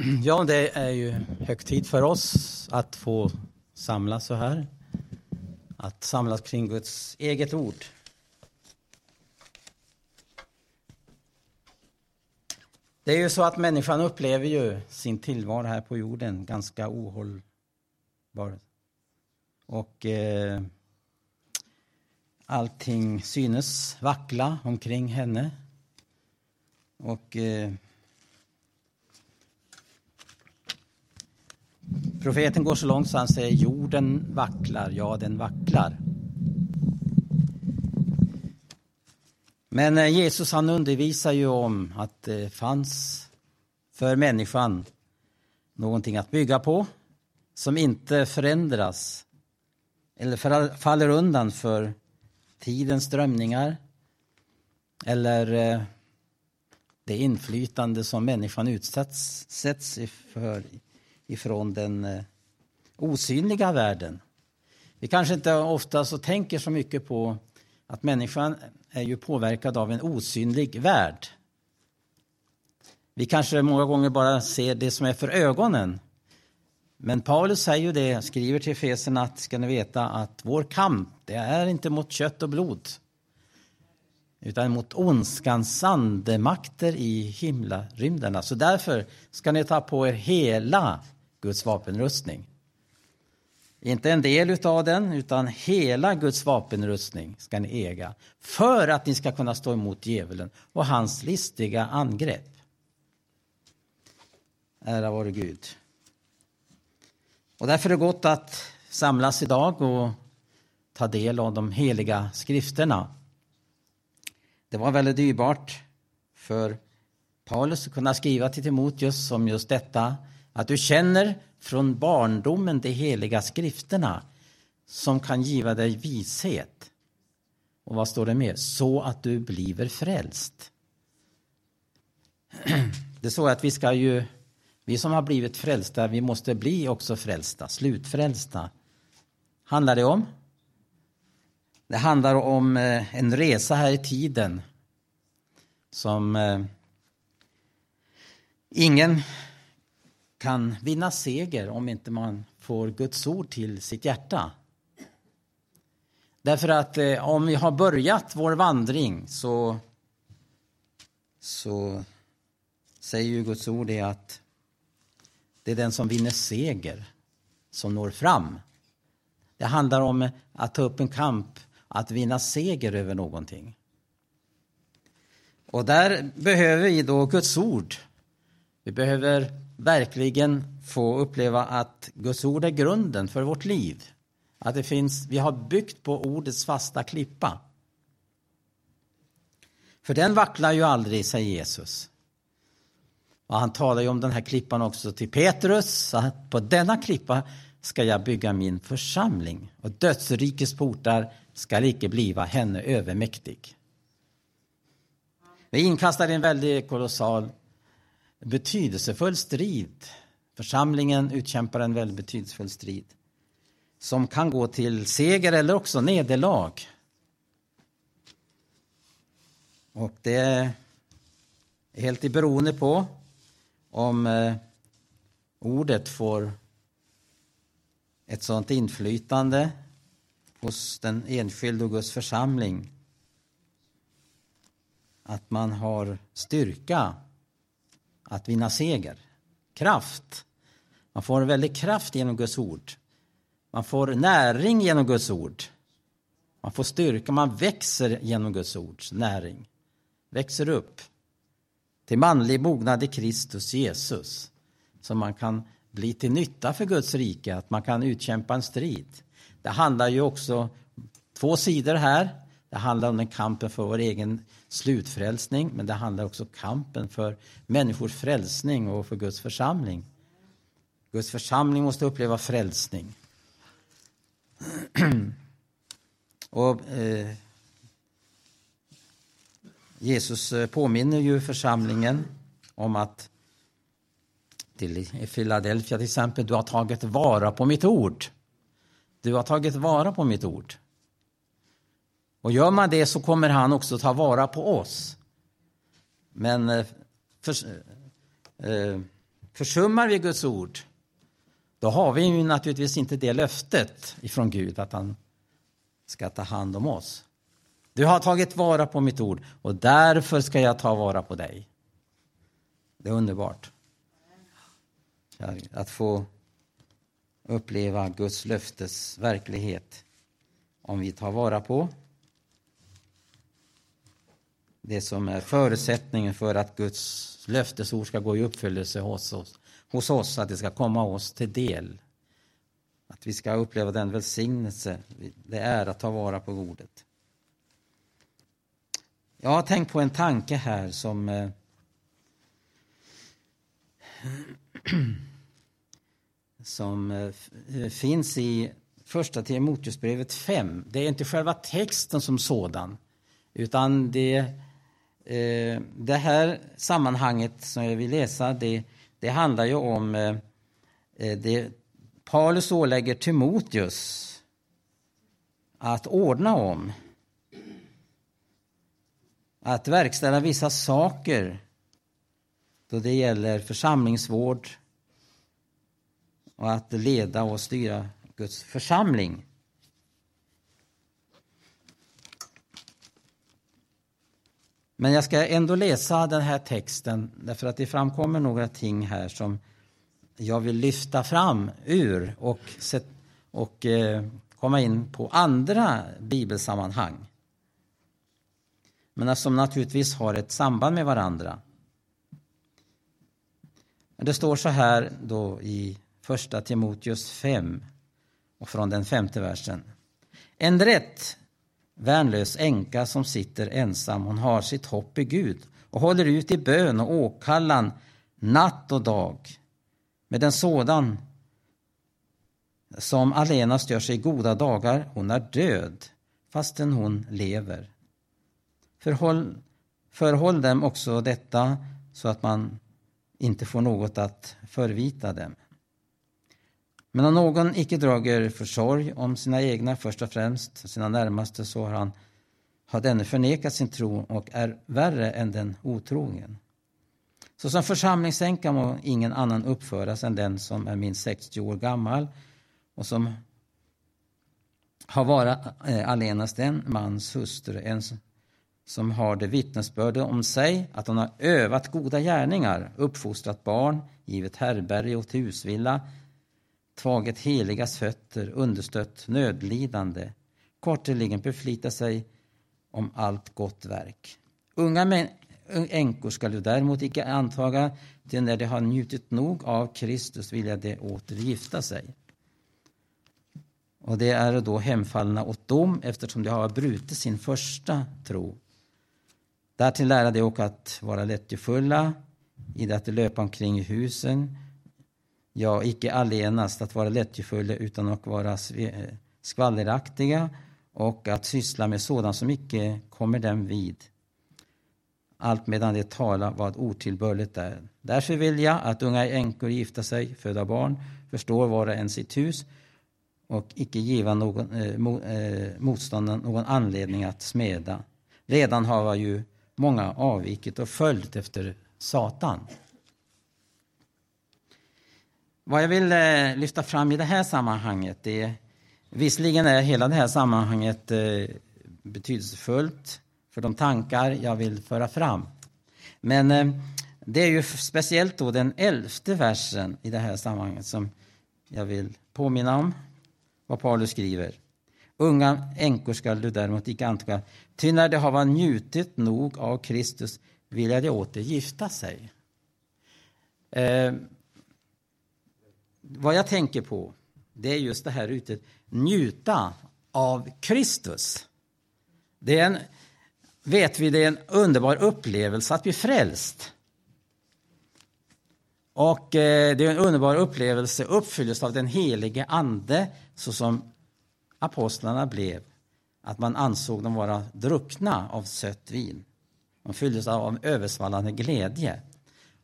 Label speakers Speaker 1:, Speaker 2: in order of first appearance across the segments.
Speaker 1: Ja, det är ju högtid för oss att få samlas så här. Att samlas kring Guds eget ord. Det är ju så att människan upplever ju sin tillvaro här på jorden ganska ohållbar. Och eh, allting synes vackla omkring henne. Och eh, Profeten går så långt så han säger jorden vacklar, ja den vacklar. Men eh, Jesus han undervisar ju om att det fanns för människan någonting att bygga på som inte förändras eller faller undan för tidens strömningar eller eh, det inflytande som människan utsätts för ifrån den eh, osynliga världen. Vi kanske inte ofta så tänker så mycket på att människan är ju påverkad av en osynlig värld. Vi kanske många gånger bara ser det som är för ögonen. Men Paulus säger ju det, skriver till Efeserna att ska ni veta att vår kamp, det är inte mot kött och blod utan mot ondskans andemakter i himlarymderna. Så därför ska ni ta på er hela Guds vapenrustning. Inte en del av den, utan hela Guds vapenrustning ska ni äga för att ni ska kunna stå emot djävulen och hans listiga angrepp. Ära vare Gud. Och därför är det gott att samlas idag och ta del av de heliga skrifterna. Det var väldigt dyrbart för Paulus att kunna skriva till Timoteus om just detta att du känner från barndomen de heliga skrifterna som kan giva dig vishet. Och vad står det mer? Så att du bliver frälst. Det är så att vi ska ju, vi som har blivit frälsta, vi måste bli också frälsta, slutfrälsta. Handlar det om? Det handlar om eh, en resa här i tiden som eh, ingen kan vinna seger om inte man får Guds ord till sitt hjärta. Därför att eh, om vi har börjat vår vandring så, så säger ju Guds ord det att det är den som vinner seger som når fram. Det handlar om att ta upp en kamp, att vinna seger över någonting. Och där behöver vi då Guds ord. Vi behöver verkligen få uppleva att Guds ord är grunden för vårt liv. Att det finns, vi har byggt på ordets fasta klippa. För den vacklar ju aldrig, säger Jesus. Och han talar ju om den här klippan också till Petrus, att på denna klippa ska jag bygga min församling och dödsrikets portar skall icke bliva henne övermäktig. Vi inkastar en väldigt kolossal betydelsefull strid. Församlingen utkämpar en väldigt betydelsefull strid som kan gå till seger eller också nederlag. Och det är helt i beroende på om eh, ordet får ett sådant inflytande hos den enskilde och Guds församling att man har styrka att vinna seger. Kraft. Man får en väldig kraft genom Guds ord. Man får näring genom Guds ord. Man får styrka, man växer genom Guds ords näring. Växer upp till manlig mognad i Kristus Jesus. Så man kan bli till nytta för Guds rike, att man kan utkämpa en strid. Det handlar ju också två sidor här. Det handlar om den kampen för vår egen slutfrälsning, men det handlar också om kampen för människors frälsning och för Guds församling. Guds församling måste uppleva frälsning. och eh, Jesus eh, påminner ju församlingen om att till i Philadelphia till exempel, du har tagit vara på mitt ord. Du har tagit vara på mitt ord. Och gör man det så kommer han också ta vara på oss. Men eh, för, eh, försummar vi Guds ord, då har vi ju naturligtvis inte det löftet ifrån Gud att han ska ta hand om oss. Du har tagit vara på mitt ord och därför ska jag ta vara på dig. Det är underbart. Att få uppleva Guds löftes verklighet om vi tar vara på det som är förutsättningen för att Guds löftesord ska gå i uppfyllelse hos oss, hos oss, att det ska komma oss till del. Att vi ska uppleva den välsignelse det är att ta vara på ordet. Jag har tänkt på en tanke här som eh, som eh, finns i första Timoteusbrevet 5. Det är inte själva texten som sådan, utan det, eh, det här sammanhanget som jag vill läsa, det, det handlar ju om eh, eh, det Paulus ålägger Timoteus att ordna om. Att verkställa vissa saker då det gäller församlingsvård och att leda och styra Guds församling. Men jag ska ändå läsa den här texten därför att det framkommer några ting här som jag vill lyfta fram ur och, och eh, komma in på andra bibelsammanhang. Men som naturligtvis har ett samband med varandra. Det står så här då i första Timoteus 5 och från den femte versen. En rätt värnlös änka som sitter ensam, hon har sitt hopp i Gud och håller ut i bön och åkallan natt och dag. Med en sådan som allenast gör sig goda dagar, hon är död fastän hon lever. Förhåll, förhåll dem också detta så att man inte får något att förvita dem. Men om någon icke drager försorg om sina egna först och främst, sina närmaste, så har han har denne förnekat sin tro och är värre än den otrogen. Så som församlingsänka må ingen annan uppföras än den som är minst 60 år gammal och som har varit eh, allenast en mans hustru, en som har det vittnesbörde om sig att hon har övat goda gärningar, uppfostrat barn, givit herberge och husvilla, tvagit heligas fötter, understött nödlidande, korteligen beflita sig om allt gott verk. Unga änkor skall du däremot icke antaga, till när de har njutit nog av Kristus vilja de åter gifta sig. Och det är då hemfallna åt dom eftersom de har brutit sin första tro. Därtill lära de också att vara lättjefulla, i det att de löpa omkring i husen, ja, icke allenast att vara lättjefulla utan att vara eh, skvalleraktiga och att syssla med sådant som icke kommer dem vid. Allt medan de tala vad otillbörligt är. Därför vill jag att unga änkor gifta sig, föda barn, förstår var och en sitt hus och icke giva någon, eh, eh motståndaren någon anledning att smeda. Redan har ju många avvikit och följt efter Satan. Vad jag vill eh, lyfta fram i det här sammanhanget är visserligen är hela det här sammanhanget eh, betydelsefullt för de tankar jag vill föra fram. Men eh, det är ju speciellt då den elfte versen i det här sammanhanget som jag vill påminna om vad Paulus skriver. Unga änkor skall du däremot icke antaga, ty när de har njutit nog av Kristus vill de åter gifta sig. Eh, vad jag tänker på, det är just det här ute, njuta av Kristus. Det är en, vet vi, det är en underbar upplevelse att bli frälst. Och eh, det är en underbar upplevelse, uppfyllelse av den helige Ande, så som apostlarna blev. Att man ansåg dem vara druckna av sött vin. De fylldes av översvallande glädje.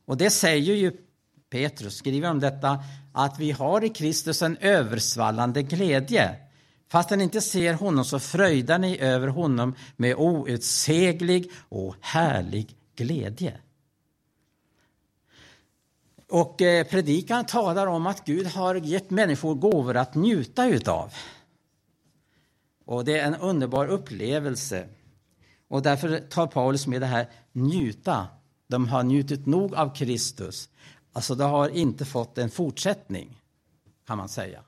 Speaker 1: Och det säger ju Petrus, skriver om detta, att vi har i Kristus en översvallande glädje. Fast ni inte ser honom så fröjdar ni över honom med outsäglig och härlig glädje. Och eh, predikan talar om att Gud har gett människor gåvor att njuta utav. Och det är en underbar upplevelse. Och därför tar Paulus med det här njuta. De har njutit nog av Kristus. Alltså, det har inte fått en fortsättning, kan man säga.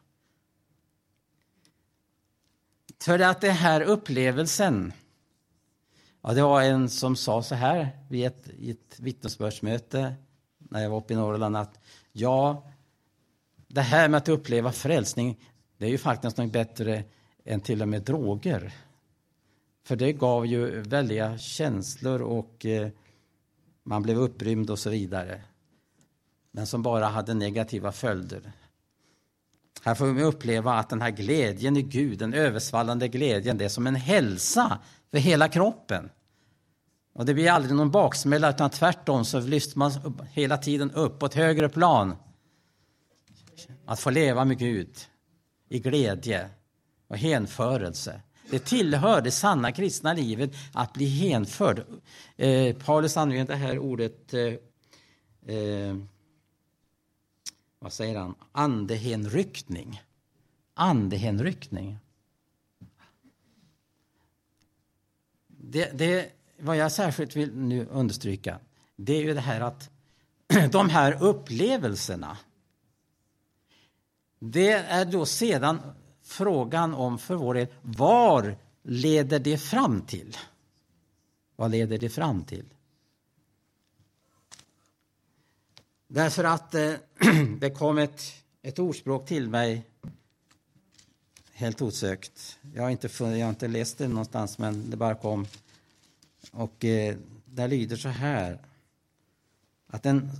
Speaker 1: För att den här upplevelsen, ja, det var en som sa så här vid ett, i ett vittnesbördsmöte när jag var uppe i Norrland att ja, det här med att uppleva frälsning, det är ju faktiskt något bättre än till och med droger. För det gav ju väldiga känslor och eh, man blev upprymd och så vidare. Men som bara hade negativa följder. Här får vi uppleva att den här glädjen i Gud, den översvallande glädjen, det är som en hälsa för hela kroppen. Och det blir aldrig någon baksmälla, utan tvärtom så lyfts man hela tiden upp på ett högre plan. Att få leva med Gud i glädje och hänförelse. Det tillhör det sanna kristna livet att bli hänförd. Eh, Paulus använder det här ordet eh, eh, vad säger han? andehenryckning. Andehenryckning. Det, det, vad jag särskilt vill nu understryka, det är ju det här att de här upplevelserna, det är då sedan frågan om för vår del, var leder det fram till? Vad leder det fram till? Därför att eh, det kom ett, ett ordspråk till mig helt osökt. Jag har, inte jag har inte läst det någonstans, men det bara kom. Och eh, det lyder så här. Att den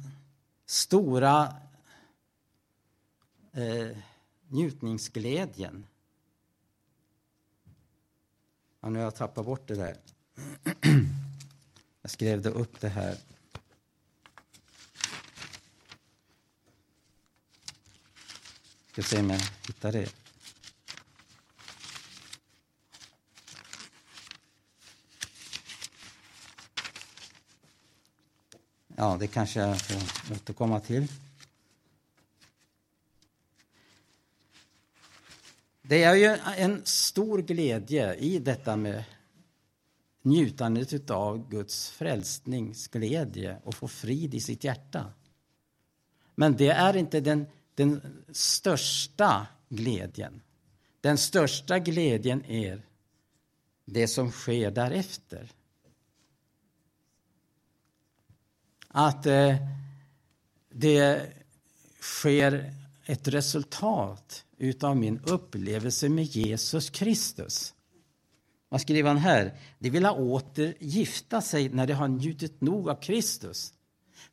Speaker 1: stora eh, njutningsglädjen. Ja, nu har jag tappat bort det där. Jag skrev det upp det här. Ska se om jag hittar det. Ja, det kanske jag får återkomma till. Det är ju en stor glädje i detta med njutandet av Guds frälsningsglädje och få frid i sitt hjärta. Men det är inte den, den största glädjen. Den största glädjen är det som sker därefter. Att eh, det sker ett resultat utav min upplevelse med Jesus Kristus. Vad skriver han här? De vill ha åter gifta sig när de har njutit nog av Kristus.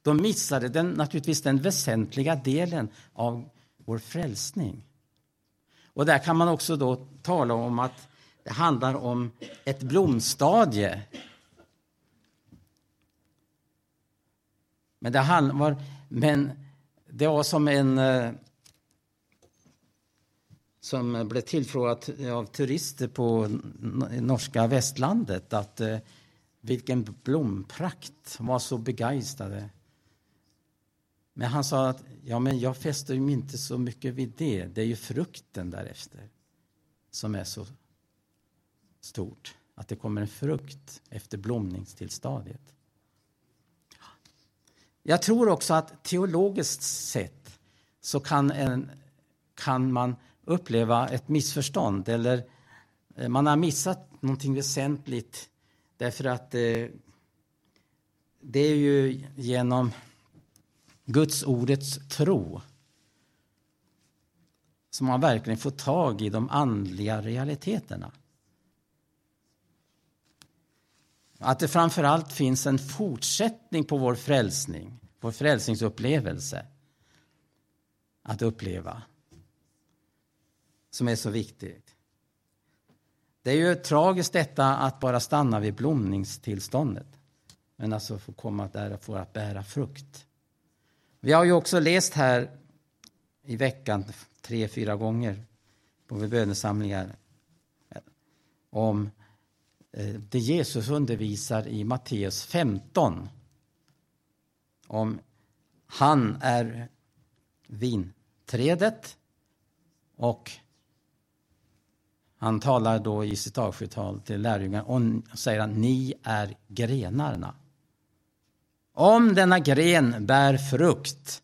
Speaker 1: De missade den, naturligtvis den väsentliga delen av vår frälsning. Och där kan man också då tala om att det handlar om ett blomstadie. Men det, var, men det var som en eh, som blev tillfrågad av turister på norska västlandet att eh, vilken blomprakt, var så begeistrade. Men han sa att ja, men jag fäster mig inte så mycket vid det. Det är ju frukten därefter som är så stort. Att det kommer en frukt efter blomningstillstadiet. Jag tror också att teologiskt sett så kan, en, kan man uppleva ett missförstånd eller eh, man har missat någonting väsentligt därför att det, det är ju genom Guds ordets tro så man verkligen får tag i de andliga realiteterna. Att det framför allt finns en fortsättning på vår frälsning, vår frälsningsupplevelse att uppleva som är så viktigt. Det är ju tragiskt detta att bara stanna vid blomningstillståndet. Men alltså få komma där och få att bära frukt. Vi har ju också läst här i veckan tre, fyra gånger på bönesamlingar om eh, det Jesus undervisar i Matteus 15 om han är vinträdet och han talar då i sitt avskedstal till lärjungarna och säger att ni är grenarna. Om denna gren bär frukt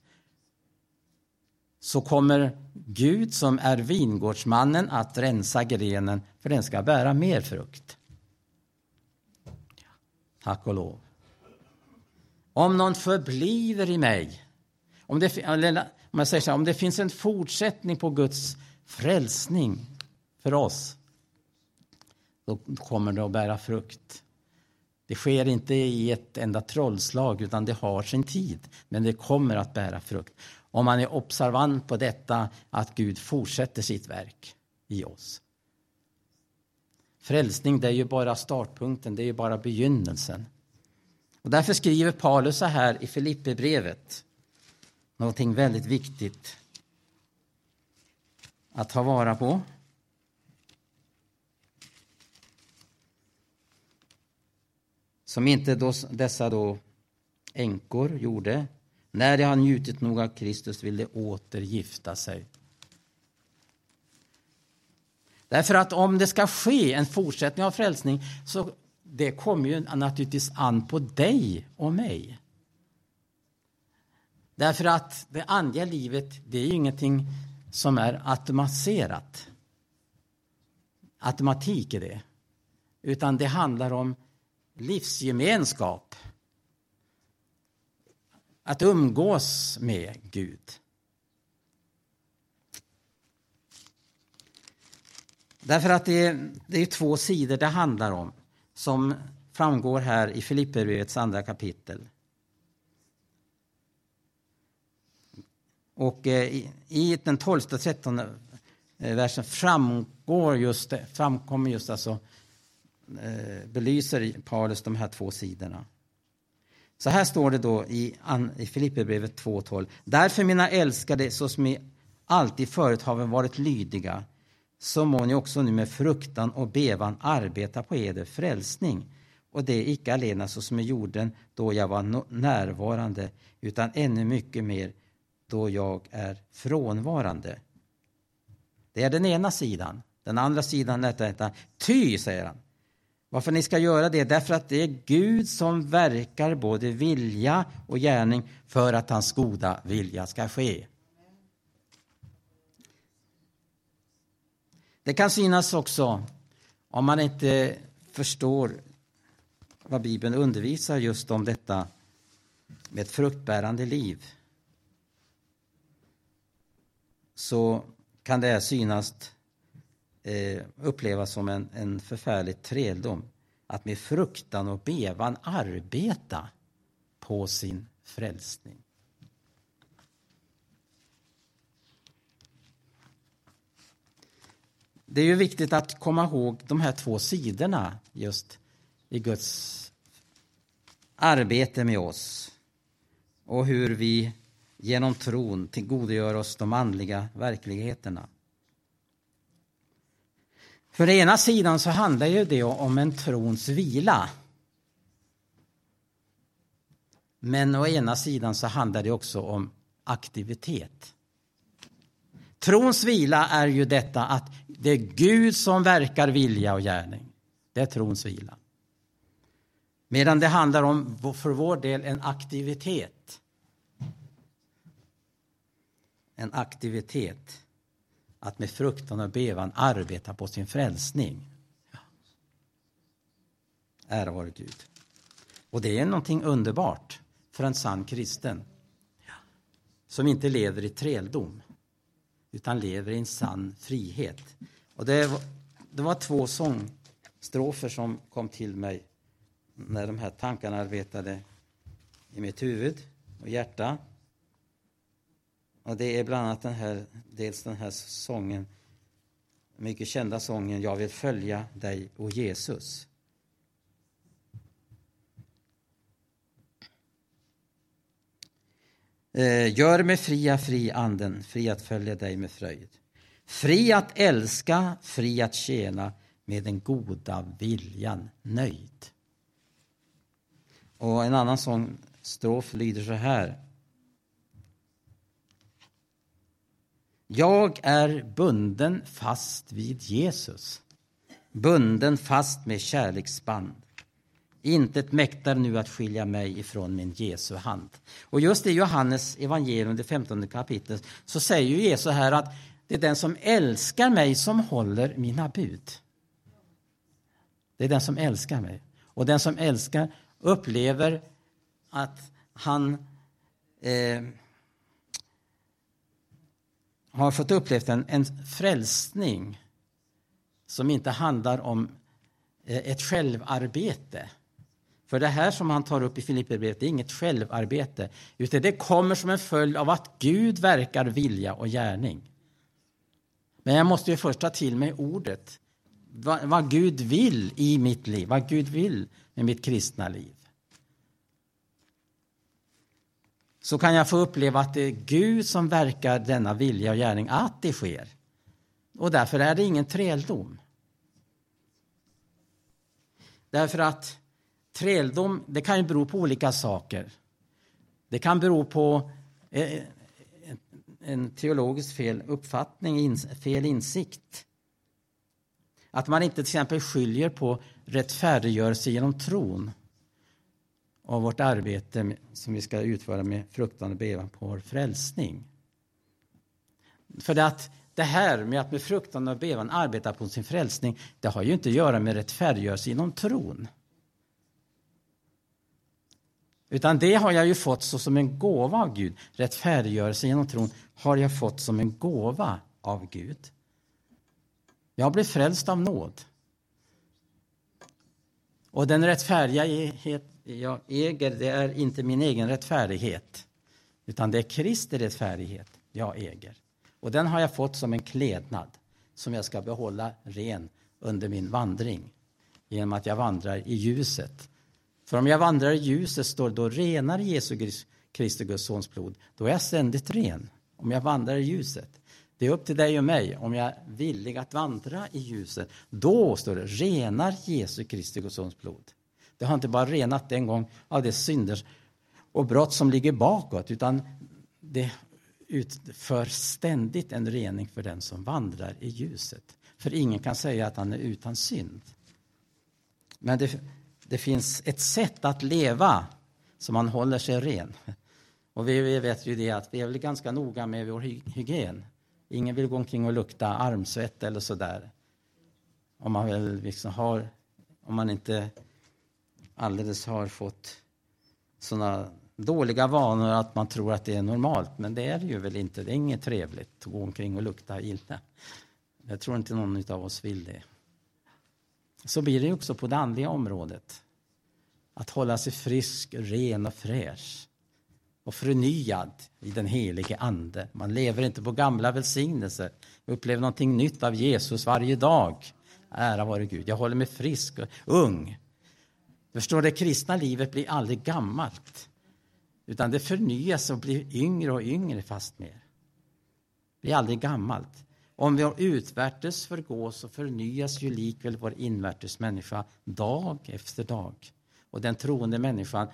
Speaker 1: så kommer Gud som är vingårdsmannen att rensa grenen för den ska bära mer frukt. Tack och lov. Om någon förbliver i mig, om det, om jag säger så här, om det finns en fortsättning på Guds frälsning för oss, då kommer det att bära frukt. Det sker inte i ett enda trollslag, utan det har sin tid. Men det kommer att bära frukt. Om man är observant på detta, att Gud fortsätter sitt verk i oss. Frälsning, det är ju bara startpunkten, det är ju bara begynnelsen. Och därför skriver Paulus så här i Filipperbrevet, någonting väldigt viktigt att ta vara på. Som inte då, dessa då änkor gjorde. När de har njutit nog av Kristus vill de åter gifta sig. Därför att om det ska ske en fortsättning av frälsning så det kommer ju naturligtvis an på dig och mig. Därför att det andliga livet, det är ju ingenting som är automatiserat. Automatik är det. Utan det handlar om livsgemenskap. Att umgås med Gud. Därför att det är, det är två sidor det handlar om som framgår här i Filipperbrevets andra kapitel. Och eh, i, i den tolfte och trettonde eh, versen framgår just det, framkommer just alltså, eh, belyser Paulus de här två sidorna. Så här står det då i, i Filipperbrevet 2.12. Därför mina älskade, så som ni alltid förut har varit lydiga, så må ni också nu med fruktan och bevan arbeta på eder frälsning. Och det är icke alena så som i jorden då jag var närvarande, utan ännu mycket mer då jag är frånvarande. Det är den ena sidan. Den andra sidan är detta. Ty, säger han. Varför ni ska göra det? Därför att det är Gud som verkar både vilja och gärning för att hans goda vilja ska ske. Det kan synas också, om man inte förstår vad Bibeln undervisar just om detta med ett fruktbärande liv, så kan det synas eh, upplevas som en, en förfärlig träldom. Att med fruktan och bevan arbeta på sin frälsning. Det är ju viktigt att komma ihåg de här två sidorna just i Guds arbete med oss och hur vi genom tron tillgodogör oss de andliga verkligheterna. För ena sidan så handlar ju det om en trons vila. Men å ena sidan så handlar det också om aktivitet. Trons vila är ju detta att det är Gud som verkar vilja och gärning. Det är trons vila. Medan det handlar om, för vår del, en aktivitet. En aktivitet. Att med fruktan och bevan arbeta på sin frälsning. Ja. Ära vare Gud. Och det är någonting underbart för en sann kristen. Som inte lever i träldom utan lever i en sann frihet. Och det, var, det var två sångstrofer som kom till mig när de här tankarna arbetade i mitt huvud och hjärta. Och det är bland annat den här, dels den här sången, mycket kända sången Jag vill följa dig, och Jesus. Eh, gör mig fria, fri anden, fri att följa dig med fröjd. Fri att älska, fri att tjäna, med den goda viljan nöjd. Och en annan sång, strof lyder så här. Jag är bunden fast vid Jesus. Bunden fast med kärleksband. Intet mäktar nu att skilja mig ifrån min Jesu hand. Och just i Johannes evangelium, det 15 kapitlet, så säger ju Jesus här att det är den som älskar mig som håller mina bud. Det är den som älskar mig. Och den som älskar upplever att han eh, har fått uppleva en, en frälsning som inte handlar om eh, ett självarbete. För det här som han tar upp i Filipperbrevet är inget självarbete, utan det kommer som en följd av att Gud verkar vilja och gärning. Men jag måste ju först ta till mig ordet, vad, vad Gud vill i mitt liv, vad Gud vill med mitt kristna liv. Så kan jag få uppleva att det är Gud som verkar denna vilja och gärning, att det sker. Och därför är det ingen träldom. Därför att träldom det kan ju bero på olika saker. Det kan bero på eh, en teologisk fel uppfattning, fel insikt. Att man inte till exempel skiljer på rättfärdiggörelse genom tron av vårt arbete som vi ska utföra med fruktan och bevan på vår frälsning. För att det här med att med fruktan och bevan arbeta på sin frälsning, det har ju inte att göra med rättfärdiggörelse inom tron. Utan det har jag ju fått så som en gåva av Gud. Rättfärdiggörelse genom tron har jag fått som en gåva av Gud. Jag blev frälst av nåd. Och den rättfärdighet jag äger, det är inte min egen rättfärdighet. Utan det är Kristi rättfärdighet jag äger. Och den har jag fått som en klädnad som jag ska behålla ren under min vandring. Genom att jag vandrar i ljuset. För om jag vandrar i ljuset står då renar Jesu Kristi Guds sons blod. Då är jag ständigt ren. Om jag vandrar i ljuset. Det är upp till dig och mig om jag är villig att vandra i ljuset. Då står det renar Jesu Kristi Guds blod. Det har inte bara renat en gång av de synder och brott som ligger bakåt utan det utför ständigt en rening för den som vandrar i ljuset. För ingen kan säga att han är utan synd. Men det, det finns ett sätt att leva som man håller sig ren. Och vi, vi vet ju det att vi är väl ganska noga med vår hygien. Ingen vill gå omkring och lukta armsvett eller sådär. Om man väl liksom har, om man inte alldeles har fått såna dåliga vanor att man tror att det är normalt. Men det är det ju väl inte. Det är inget trevligt att gå omkring och lukta illa. Jag tror inte någon av oss vill det. Så blir det också på det andliga området. Att hålla sig frisk, ren och fräsch och förnyad i den helige Ande. Man lever inte på gamla välsignelser. upplever någonting nytt av Jesus varje dag. Ära vare Gud. Jag håller mig frisk och ung. Förstår det kristna livet blir aldrig gammalt. Utan det förnyas och blir yngre och yngre fast mer. Det blir aldrig gammalt. Om vi utvärtes förgås så förnyas ju likväl vår invärtes människa dag efter dag. Och den troende människan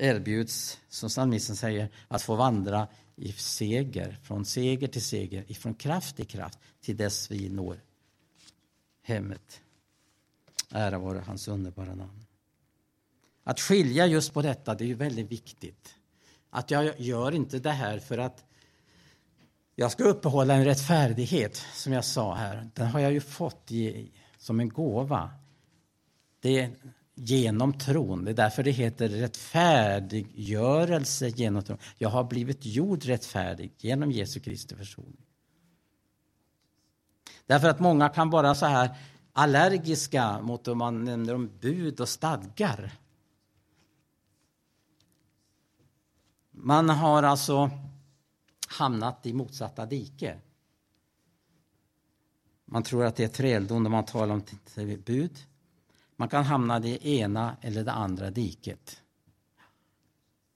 Speaker 1: erbjuds, som psalmisten säger, att få vandra i seger, från seger till seger, från kraft till kraft, till dess vi når hemmet. Ära vare hans underbara namn. Att skilja just på detta, det är ju väldigt viktigt. Att jag gör inte det här för att jag ska uppehålla en rättfärdighet, som jag sa här. Den har jag ju fått som en gåva. Det genom tron. Det är därför det heter rättfärdiggörelse genom tron. Jag har blivit gjord rättfärdig genom Jesu Kristi försoning. Därför att många kan vara så här allergiska mot om man nämner om bud och stadgar. Man har alltså hamnat i motsatta dike. Man tror att det är träldom när man talar om bud. Man kan hamna i det ena eller det andra diket.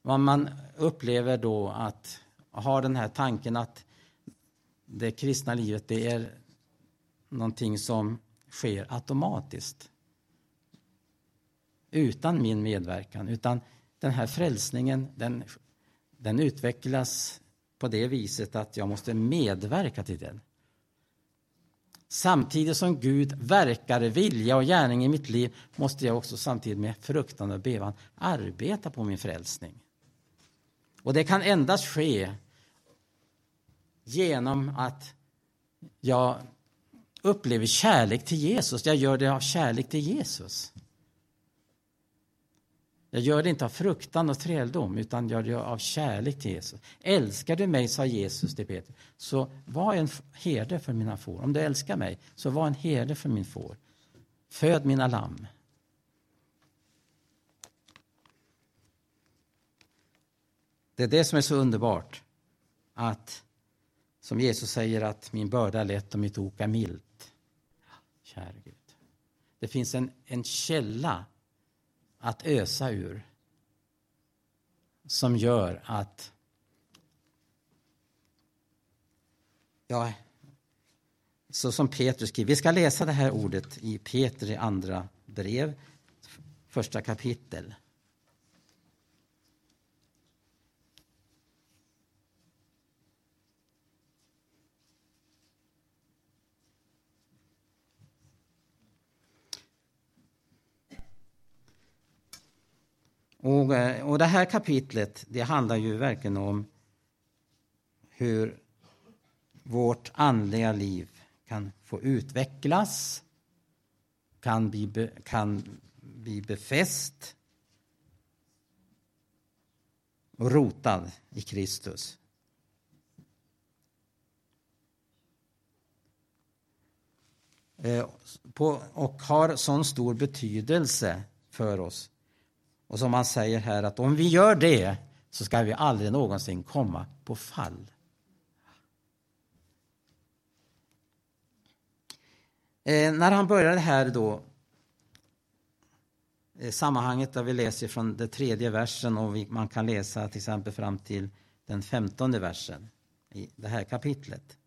Speaker 1: Vad man upplever då att ha den här tanken att det kristna livet det är någonting som sker automatiskt. Utan min medverkan. Utan den här frälsningen den den utvecklas på det viset att jag måste medverka till den. Samtidigt som Gud verkar vilja och gärning i mitt liv måste jag också samtidigt med fruktan och bevan arbeta på min frälsning. Och det kan endast ske genom att jag upplever kärlek till Jesus. Jag gör det av kärlek till Jesus. Jag gör det inte av fruktan och träldom, utan gör det av kärlek till Jesus. Älskar du mig, sa Jesus till Peter, så var en herde för mina får. Om du älskar mig, så var en herde för min får. Föd mina lamm. Det är det som är så underbart. Att, som Jesus säger, att min börda är lätt och mitt ok är milt. Kära Gud. Det finns en, en källa att ösa ur som gör att ja, så som Petrus skriver. Vi ska läsa det här ordet i Petri andra brev, första kapitel. Och, eh, och det här kapitlet det handlar ju verkligen om hur vårt andliga liv kan få utvecklas, kan bli, kan bli befäst och rotad i Kristus. Eh, på, och har sån stor betydelse för oss och som han säger här att om vi gör det så ska vi aldrig någonsin komma på fall. Eh, när han började här då eh, sammanhanget där vi läser från den tredje versen och vi, man kan läsa till exempel fram till den femtonde versen i det här kapitlet.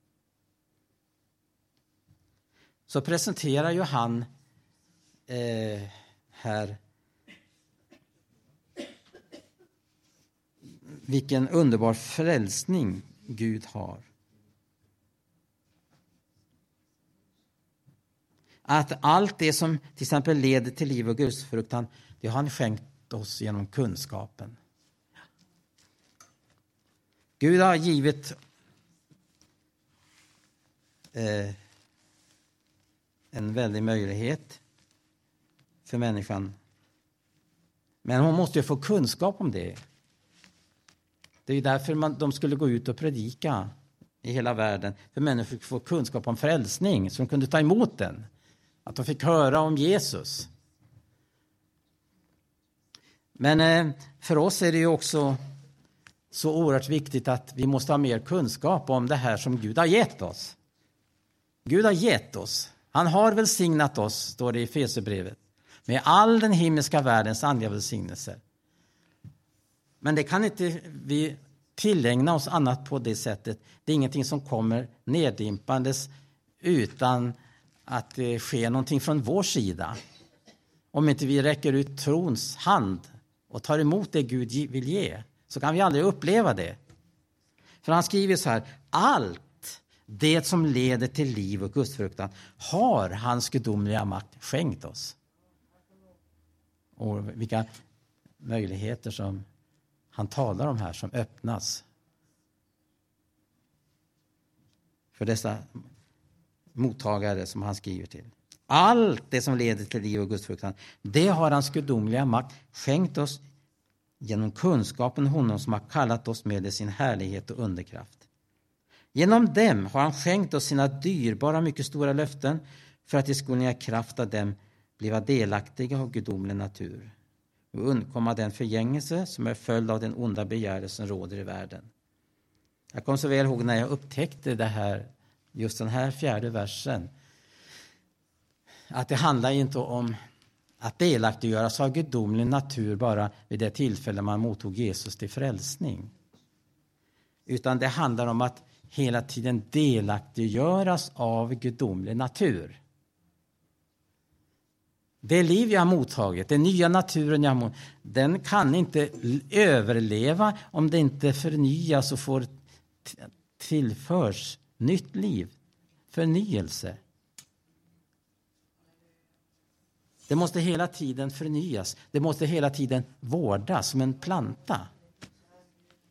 Speaker 1: Så presenterar ju han eh, här vilken underbar frälsning Gud har. Att allt det som till exempel leder till liv och gudsfruktan, det har han skänkt oss genom kunskapen. Gud har givit eh, en väldig möjlighet för människan. Men hon måste ju få kunskap om det. Det är därför man, de skulle gå ut och predika i hela världen. För människor fick få kunskap om frälsning, så de kunde ta emot den. Att de fick höra om Jesus. Men eh, för oss är det ju också så oerhört viktigt att vi måste ha mer kunskap om det här som Gud har gett oss. Gud har gett oss. Han har välsignat oss, står det i Fesebrevet, med all den himmelska världens andliga välsignelser. Men det kan inte vi tillägna oss annat på det sättet. Det är ingenting som kommer neddimpandes utan att det sker någonting från vår sida. Om inte vi räcker ut trons hand och tar emot det Gud vill ge så kan vi aldrig uppleva det. För han skriver så här, allt det som leder till liv och gudsfruktan har hans gudomliga makt skänkt oss. Och vilka möjligheter som han talar om här som öppnas för dessa mottagare som han skriver till. Allt det som leder till liv och gudsfruktan, det har hans gudomliga makt skänkt oss genom kunskapen honom som har kallat oss med sin härlighet och underkraft. Genom dem har han skänkt oss sina dyrbara, mycket stora löften för att vi skulle i kraft av dem bliva delaktiga av gudomlig natur och undkomma den förgängelse som är följd av den onda begäret som råder i världen. Jag kommer så väl ihåg när jag upptäckte det här, just den här fjärde versen. Att det handlar inte om att delaktiggöras av gudomlig natur bara vid det tillfälle man mottog Jesus till frälsning. Utan det handlar om att hela tiden delaktiggöras av gudomlig natur. Det liv jag har mottagit, den nya naturen jag har mottagit, den kan inte överleva om det inte förnyas och får tillförs nytt liv, förnyelse. Det måste hela tiden förnyas. Det måste hela tiden vårdas som en planta.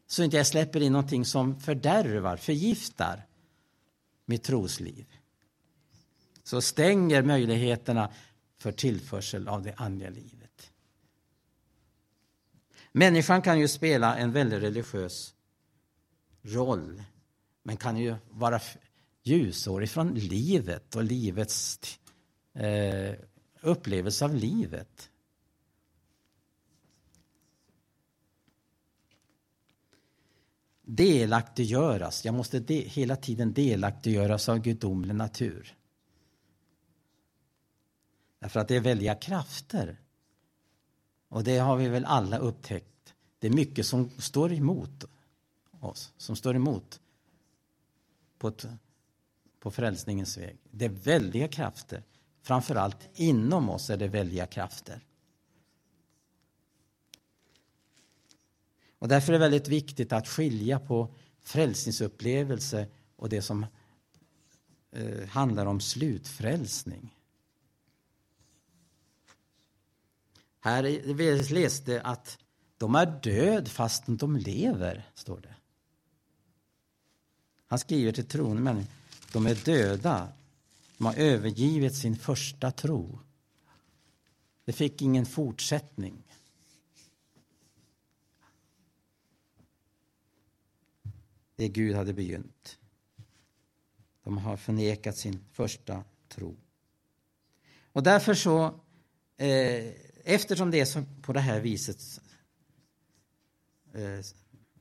Speaker 1: Så inte jag släpper in någonting som fördärvar, förgiftar mitt trosliv. Så stänger möjligheterna för tillförsel av det andliga livet. Människan kan ju spela en väldigt religiös roll men kan ju vara ljusår ifrån livet och livets eh, upplevelse av livet. Delaktiggöras. Jag måste de, hela tiden delaktiggöras av gudomlig natur. Därför att det är väldiga krafter. Och det har vi väl alla upptäckt. Det är mycket som står emot oss, som står emot på, ett, på frälsningens väg. Det är väldiga krafter. Framförallt inom oss är det väldiga krafter. Och därför är det väldigt viktigt att skilja på frälsningsupplevelse och det som eh, handlar om slutfrälsning. Här vi läste att de är död fastän de lever, står det. Han skriver till troende människor, de är döda. De har övergivit sin första tro. Det fick ingen fortsättning. Det Gud hade begynt. De har förnekat sin första tro. Och därför så, eh, eftersom det är så på det här viset, eh,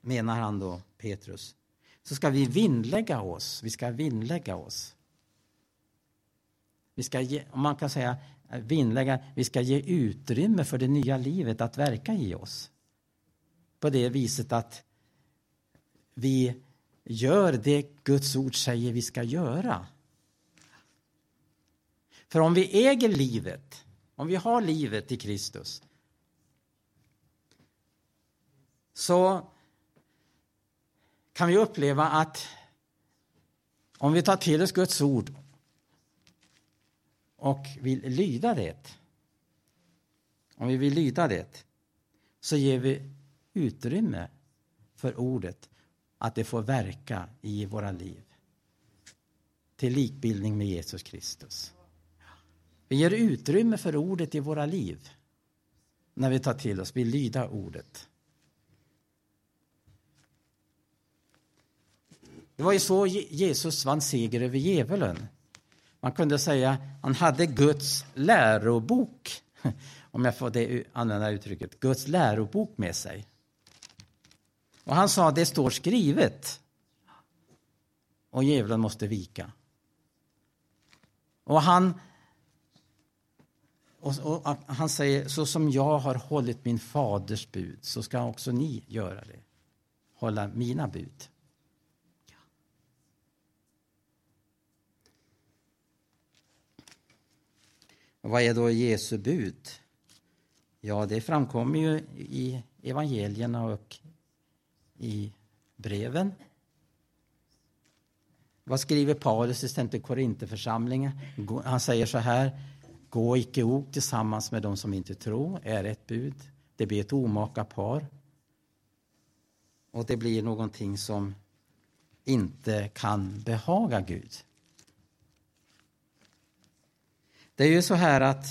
Speaker 1: menar han då, Petrus, så ska vi vinnlägga oss. Vi ska vinnlägga oss. Vi ska ge, om man kan säga eh, vinnlägga, vi ska ge utrymme för det nya livet att verka i oss. På det viset att vi gör det Guds ord säger vi ska göra. För om vi äger livet, om vi har livet i Kristus så kan vi uppleva att om vi tar till oss Guds ord och vill lyda det, om vi vill lyda det, så ger vi utrymme för ordet, att det får verka i våra liv. Till likbildning med Jesus Kristus. Vi ger utrymme för ordet i våra liv när vi tar till oss, vill lyda ordet. Det var ju så Jesus vann seger över djävulen. Man kunde säga att han hade Guds lärobok, om jag får det, använda uttrycket, Guds lärobok med sig. Och han sa, det står skrivet. Och djävulen måste vika. Och han, och, och, han säger, så som jag har hållit min faders bud, så ska också ni göra det. Hålla mina bud. Ja. vad är då Jesu bud? Ja, det framkommer ju i evangelierna och i breven. Vad skriver Paulus i exempel Korintheförsamlingen? Han säger så här. Gå icke ok tillsammans med de som inte tror, är ett bud. Det blir ett omaka par. Och det blir någonting som inte kan behaga Gud. Det är ju så här att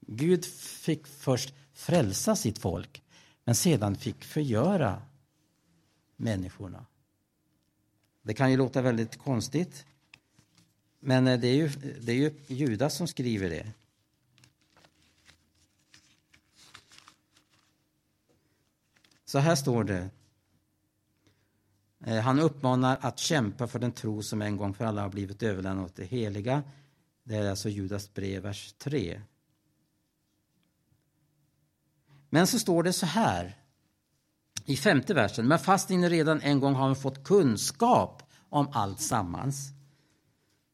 Speaker 1: Gud fick först frälsa sitt folk, men sedan fick förgöra människorna. Det kan ju låta väldigt konstigt, men eh, det är ju, det är ju Judas som skriver det. Så här står det. Eh, han uppmanar att kämpa för den tro som en gång för alla har blivit överlämnad åt det heliga det är alltså Judas brev, vers 3. Men så står det så här i femte versen. Men fast ni redan en gång har fått kunskap om allt sammans.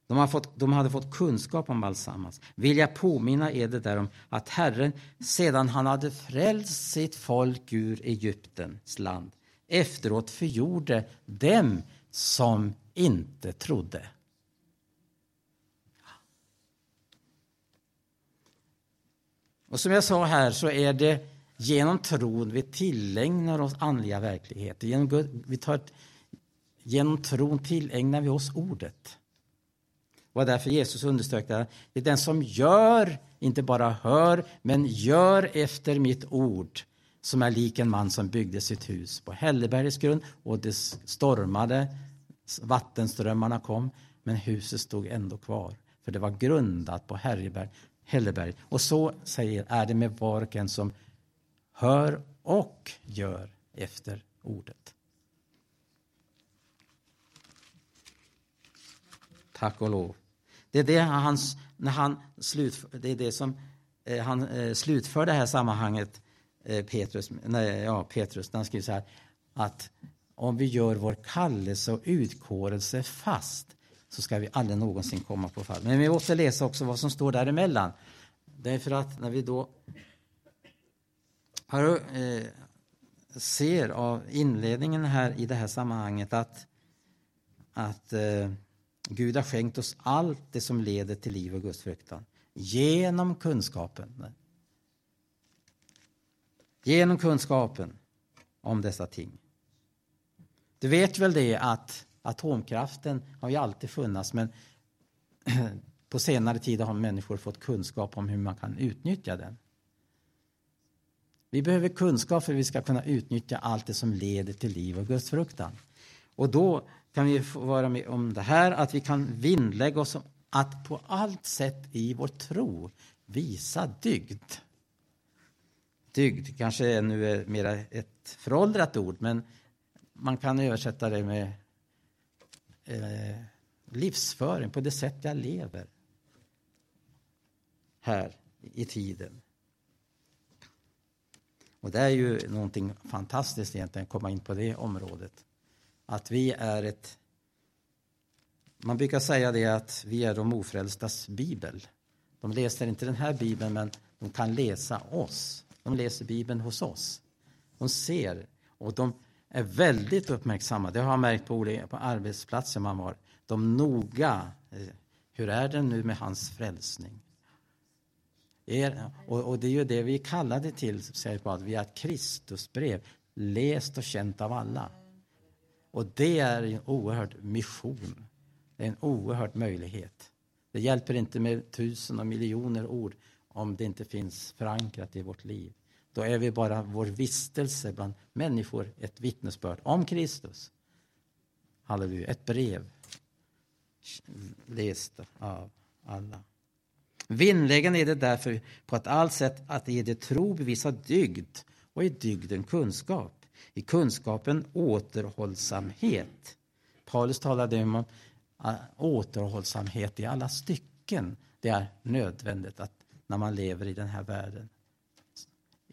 Speaker 1: De, har fått, de hade fått kunskap om alltsammans. Vill jag påminna er det att Herren sedan han hade frälst sitt folk ur Egyptens land efteråt förgjorde dem som inte trodde. Och som jag sa här så är det genom tron vi tillägnar oss andliga verkligheter. Genom, vi tar genom tron tillägnar vi oss ordet. Det var därför Jesus underströk det. Det är den som gör, inte bara hör, men gör efter mitt ord som är lik en man som byggde sitt hus på Hällebergets grund och det stormade, vattenströmmarna kom, men huset stod ändå kvar. För det var grundat på Herreberg, Hälleberg. Och så säger, är det med var och en som hör och gör efter ordet. Tack och lov. Det är det han, när han slutför, det är det som eh, han eh, slutför det här sammanhanget, eh, Petrus, nej, ja, Petrus, när han skriver så här att om vi gör vår kallelse och utkårelse fast så ska vi aldrig någonsin komma på fall. Men vi måste läsa också vad som står däremellan. Därför att när vi då har, eh, ser av inledningen här i det här sammanhanget att, att eh, Gud har skänkt oss allt det som leder till liv och gudsfruktan genom kunskapen. Genom kunskapen om dessa ting. Du vet väl det att atomkraften har ju alltid funnits men på senare tid har människor fått kunskap om hur man kan utnyttja den. Vi behöver kunskap för att vi ska kunna utnyttja allt det som leder till liv och gudsfruktan. Och då kan vi få vara med om det här att vi kan vinnlägga oss om att på allt sätt i vår tro visa dygd. Dygd kanske är nu är mer ett föråldrat ord men man kan översätta det med eh, livsföring på det sätt jag lever här i tiden. Och det är ju någonting fantastiskt egentligen att komma in på det området. Att vi är ett... Man brukar säga det att vi är de ofrälstas bibel. De läser inte den här bibeln, men de kan läsa oss. De läser bibeln hos oss. De ser och de är väldigt uppmärksamma. Det har jag märkt på, olika, på arbetsplatser man var. De noga. Eh, hur är det nu med hans frälsning? Er, och, och, det är ju det vi är kallade till, säger Paulus. Vi är ett Kristusbrev, läst och känt av alla. Och det är en oerhörd mission. Det är en oerhörd möjlighet. Det hjälper inte med tusen och miljoner ord om det inte finns förankrat i vårt liv. Då är vi bara vår vistelse bland människor ett vittnesbörd om Kristus. Halleluja, ett brev läst av alla. Vinnläggande är det därför på ett allt sätt att i det tro bevisa dygd och i dygden kunskap. I kunskapen återhållsamhet. Paulus talade om ah, återhållsamhet i alla stycken. Det är nödvändigt att när man lever i den här världen.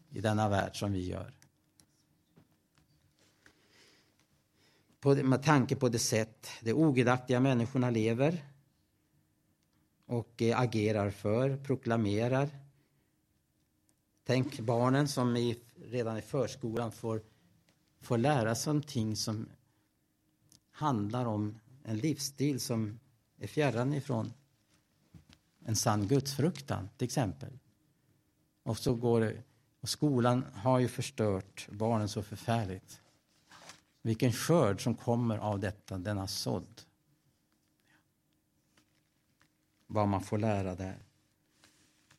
Speaker 1: I denna värld som vi gör. På, med tanke på det sätt de ogudaktiga människorna lever och eh, agerar för, proklamerar. Tänk barnen som i, redan i förskolan får, får lära sig någonting som handlar om en livsstil som är fjärran ifrån en sann gudsfruktan, till exempel. Och så går och skolan har ju förstört barnen så förfärligt. Vilken skörd som kommer av detta, denna sådd vad man får lära där.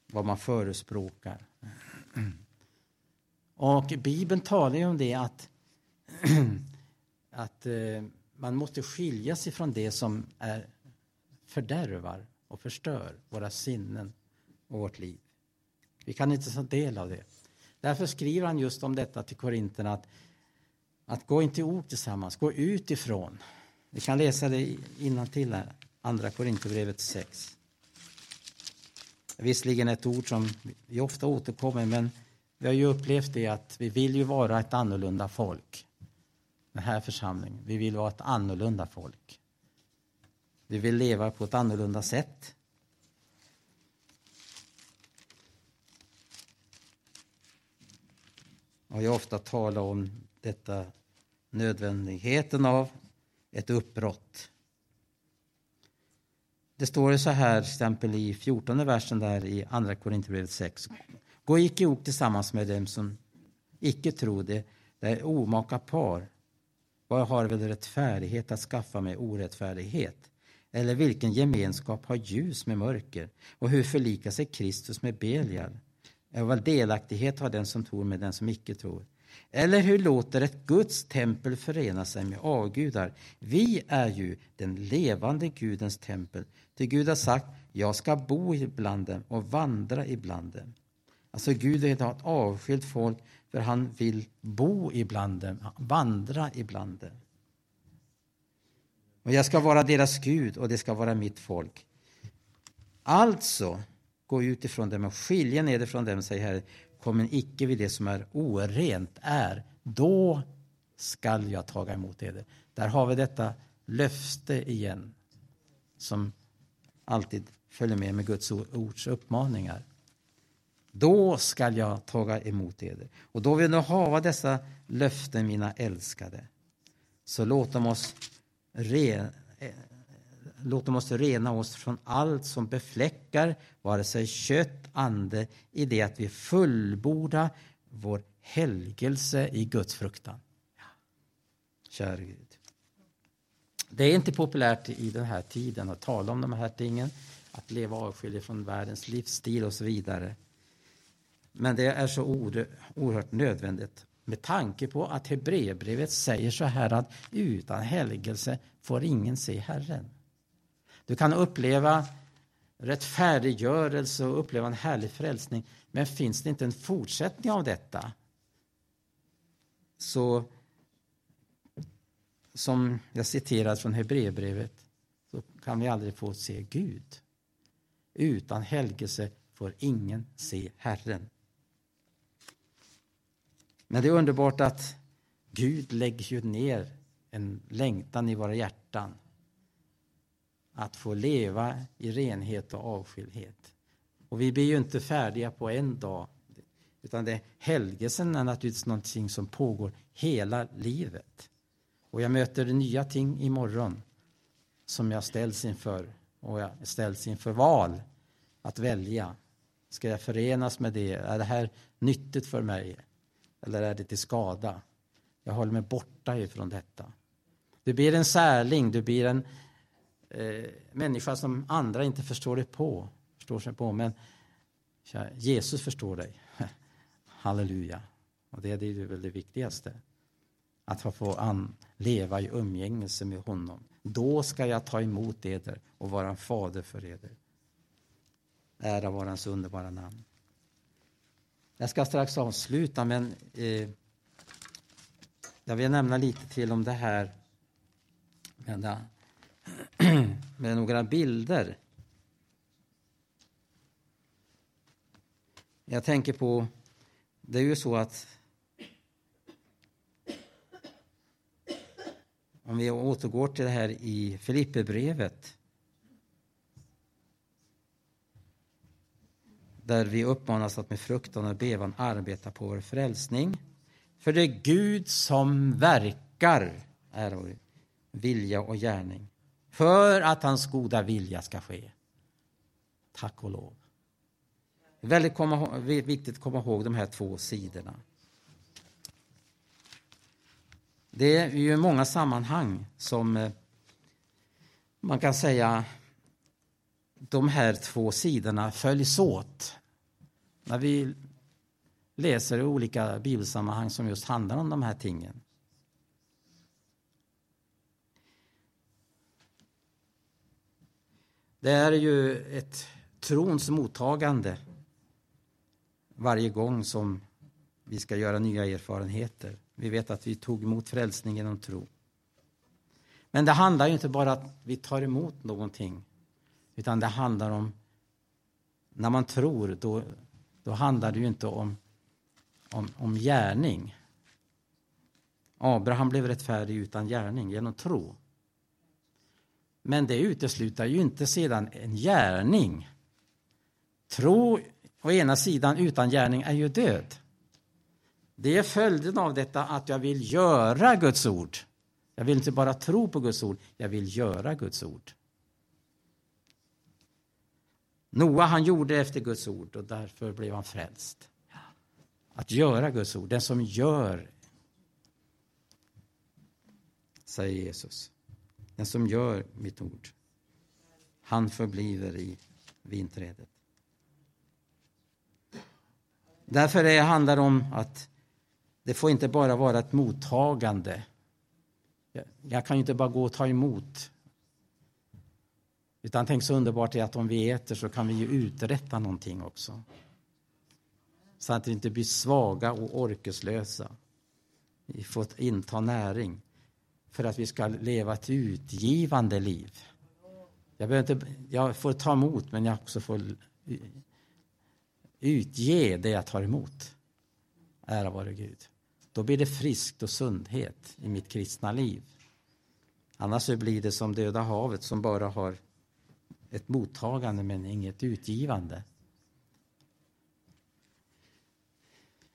Speaker 1: Vad man förespråkar. Och Bibeln talar ju om det att, att eh, man måste skilja sig från det som är fördärvar och förstör våra sinnen och vårt liv. Vi kan inte ta del av det. Därför skriver han just om detta till Korinterna att, att gå inte ok tillsammans, gå utifrån. Vi kan läsa det innantill här, Andra Korinthierbrevet 6. Visserligen ett ord som vi ofta återkommer men vi har ju upplevt det att vi vill ju vara ett annorlunda folk. Den här församlingen. Vi vill vara ett annorlunda folk. Vi vill leva på ett annorlunda sätt. Och jag har ofta talat om detta nödvändigheten av ett uppbrott. Det står så här, exempel i 14 versen där i Andra Korinthierbrevet 6. Gå icke ihop tillsammans med dem som icke tror det, det är omaka par. Vad har väl rättfärdighet att skaffa med orättfärdighet? Eller vilken gemenskap har ljus med mörker? Och hur förlikar sig Kristus med Belial? Och vad delaktighet har den som tror med den som icke tror? Eller hur låter ett Guds tempel förena sig med avgudar? Vi är ju den levande Gudens tempel. Till Gud har sagt, jag ska bo ibland dem och vandra ibland dem. Alltså Gud vill ha ett avskilt folk för han vill bo ibland dem, vandra ibland dem. Och jag ska vara deras Gud och det ska vara mitt folk. Alltså, gå ut ifrån dem och skilja ner från dem, säger Herren, kommer icke vid det som är orent är, då skall jag taga emot eder. Där har vi detta löfte igen, som alltid följer med med Guds ords uppmaningar. Då skall jag taga emot eder. Och då vill nu hava dessa löften, mina älskade. Så låt dem oss, re, eh, låt dem oss rena oss från allt som befläckar vare sig kött, ande, i det att vi fullbordar vår helgelse i Guds fruktan. Ja. Kära Gud. Det är inte populärt i den här tiden att tala om de här tingen, att leva avskild från världens livsstil och så vidare. Men det är så oerhört nödvändigt med tanke på att Hebreerbrevet säger så här att utan helgelse får ingen se Herren. Du kan uppleva rättfärdiggörelse och uppleva en härlig frälsning, men finns det inte en fortsättning av detta så som jag citerat från Hebreerbrevet så kan vi aldrig få se Gud. Utan helgelse får ingen se Herren. Men det är underbart att Gud lägger ju ner en längtan i våra hjärtan att få leva i renhet och avskildhet. Och vi blir ju inte färdiga på en dag, utan det, helgelsen är naturligtvis någonting som pågår hela livet. Och jag möter nya ting imorgon som jag ställs inför, och jag ställs inför val att välja. Ska jag förenas med det? Är det här nyttigt för mig? Eller är det till skada? Jag håller mig borta ifrån detta. Du blir en särling, du blir en eh, människa som andra inte förstår dig på, förstår sig på. Men Jesus förstår dig. Halleluja. Och det är det väl det viktigaste. Att få an, leva i umgängelse med honom. Då ska jag ta emot eder och vara en fader för eder. Ära vara hans underbara namn. Jag ska strax avsluta, men eh, jag vill nämna lite till om det här med, med några bilder. Jag tänker på, det är ju så att om vi återgår till det här i Filipperbrevet där vi uppmanas att med fruktan och bevan arbeta på vår frälsning. För det är Gud som verkar, är vår vilja och gärning, för att hans goda vilja ska ske. Tack och lov. Det är väldigt komma, viktigt att komma ihåg de här två sidorna. Det är ju många sammanhang som eh, man kan säga de här två sidorna följs åt. När vi läser i olika bibelsammanhang som just handlar om de här tingen. Det är ju ett trons mottagande varje gång som vi ska göra nya erfarenheter. Vi vet att vi tog emot frälsning genom tro. Men det handlar ju inte bara om att vi tar emot någonting utan det handlar om, när man tror, då, då handlar det ju inte om, om, om gärning. Abraham blev rättfärdig utan gärning, genom tro. Men det utesluter ju inte sedan en gärning. Tro å ena sidan utan gärning är ju död. Det är följden av detta att jag vill göra Guds ord. Jag vill inte bara tro på Guds ord, jag vill göra Guds ord. Noa han gjorde efter Guds ord och därför blev han frälst. Att göra Guds ord, den som gör, säger Jesus. Den som gör mitt ord, han förbliver i vinträdet. Därför det handlar det om att det får inte bara vara ett mottagande. Jag kan ju inte bara gå och ta emot. Utan tänk så underbart är att om vi äter så kan vi ju uträtta någonting också. Så att vi inte blir svaga och orkeslösa. Vi får inta näring för att vi ska leva ett utgivande liv. Jag, behöver inte, jag får ta emot, men jag också får utge det jag tar emot. Ära vare Gud. Då blir det friskt och sundhet i mitt kristna liv. Annars blir det som Döda havet som bara har ett mottagande men inget utgivande.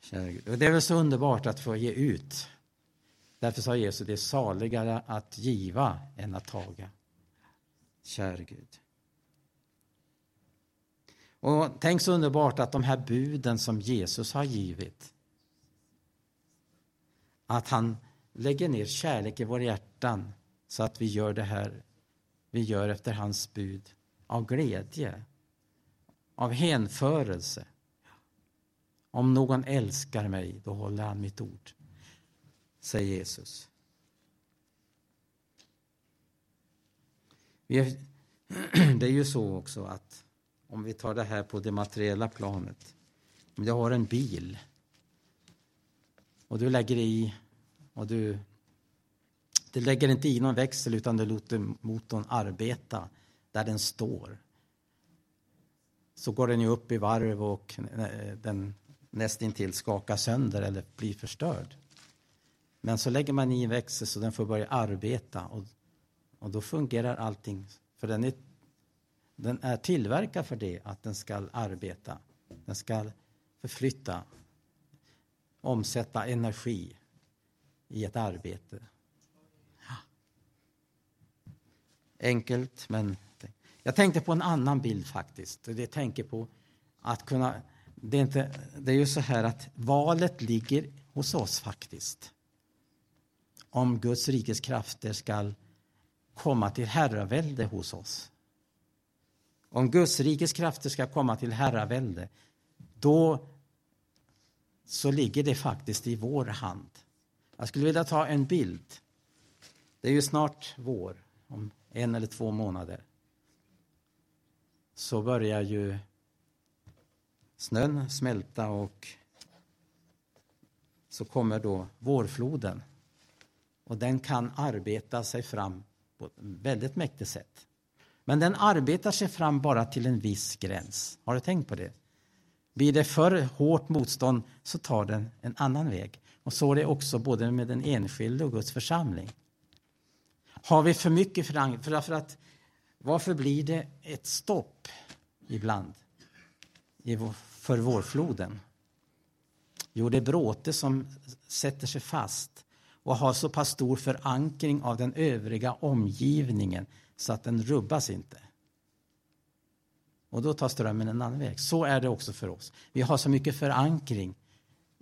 Speaker 1: Det är väl så underbart att få ge ut. Därför sa Jesus, det är saligare att giva än att taga. Käre Gud. Och tänk så underbart att de här buden som Jesus har givit, att han lägger ner kärlek i våra hjärtan så att vi gör det här vi gör efter hans bud av glädje, av hänförelse. Om någon älskar mig, då håller han mitt ord, säger Jesus. Det är ju så också att om vi tar det här på det materiella planet. Om du har en bil och du lägger i och du, du lägger inte i någon växel utan du låter motorn arbeta där den står. Så går den ju upp i varv och eh, den nästintill skakar sönder eller blir förstörd. Men så lägger man i en växel så den får börja arbeta och, och då fungerar allting. För den är den är tillverkad för det, att den ska arbeta. Den ska förflytta, omsätta energi i ett arbete. Enkelt, men... Jag tänkte på en annan bild faktiskt. Det tänker på att kunna... Det är, inte, det är ju så här att valet ligger hos oss faktiskt. Om Guds rikes krafter ska komma till herravälde hos oss. Om Guds rikes krafter ska komma till herravälde, då så ligger det faktiskt i vår hand. Jag skulle vilja ta en bild. Det är ju snart vår, om en eller två månader. Så börjar ju snön smälta och så kommer då vårfloden. Och den kan arbeta sig fram på ett väldigt mäktigt sätt. Men den arbetar sig fram bara till en viss gräns. Har du tänkt på det? Blir det för hårt motstånd så tar den en annan väg. Och så är det också både med den enskilde och Guds församling. Har vi för mycket förankring? För, för att, varför blir det ett stopp ibland för vårfloden? Jo, det är bråte som sätter sig fast och har så pass stor förankring av den övriga omgivningen så att den rubbas inte. Och då tar strömmen en annan väg. Så är det också för oss. Vi har så mycket förankring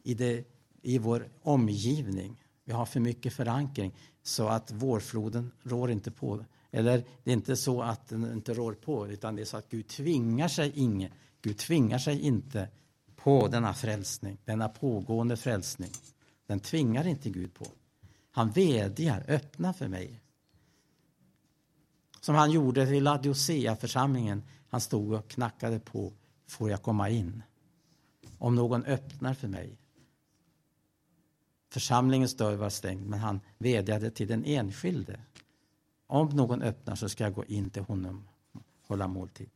Speaker 1: i, det, i vår omgivning. Vi har för mycket förankring så att vårfloden rår inte på. Eller det är inte så att den inte rår på, utan det är så att Gud tvingar sig inget. Gud tvingar sig inte på denna frälsning, denna pågående frälsning. Den tvingar inte Gud på. Han vädjar, öppna för mig som han gjorde till Laodicea-församlingen. Han stod och knackade på. Får jag komma in? Om någon öppnar för mig. Församlingens dörr var stängd, men han vädjade till den enskilde. Om någon öppnar så ska jag gå in till honom och hålla måltid.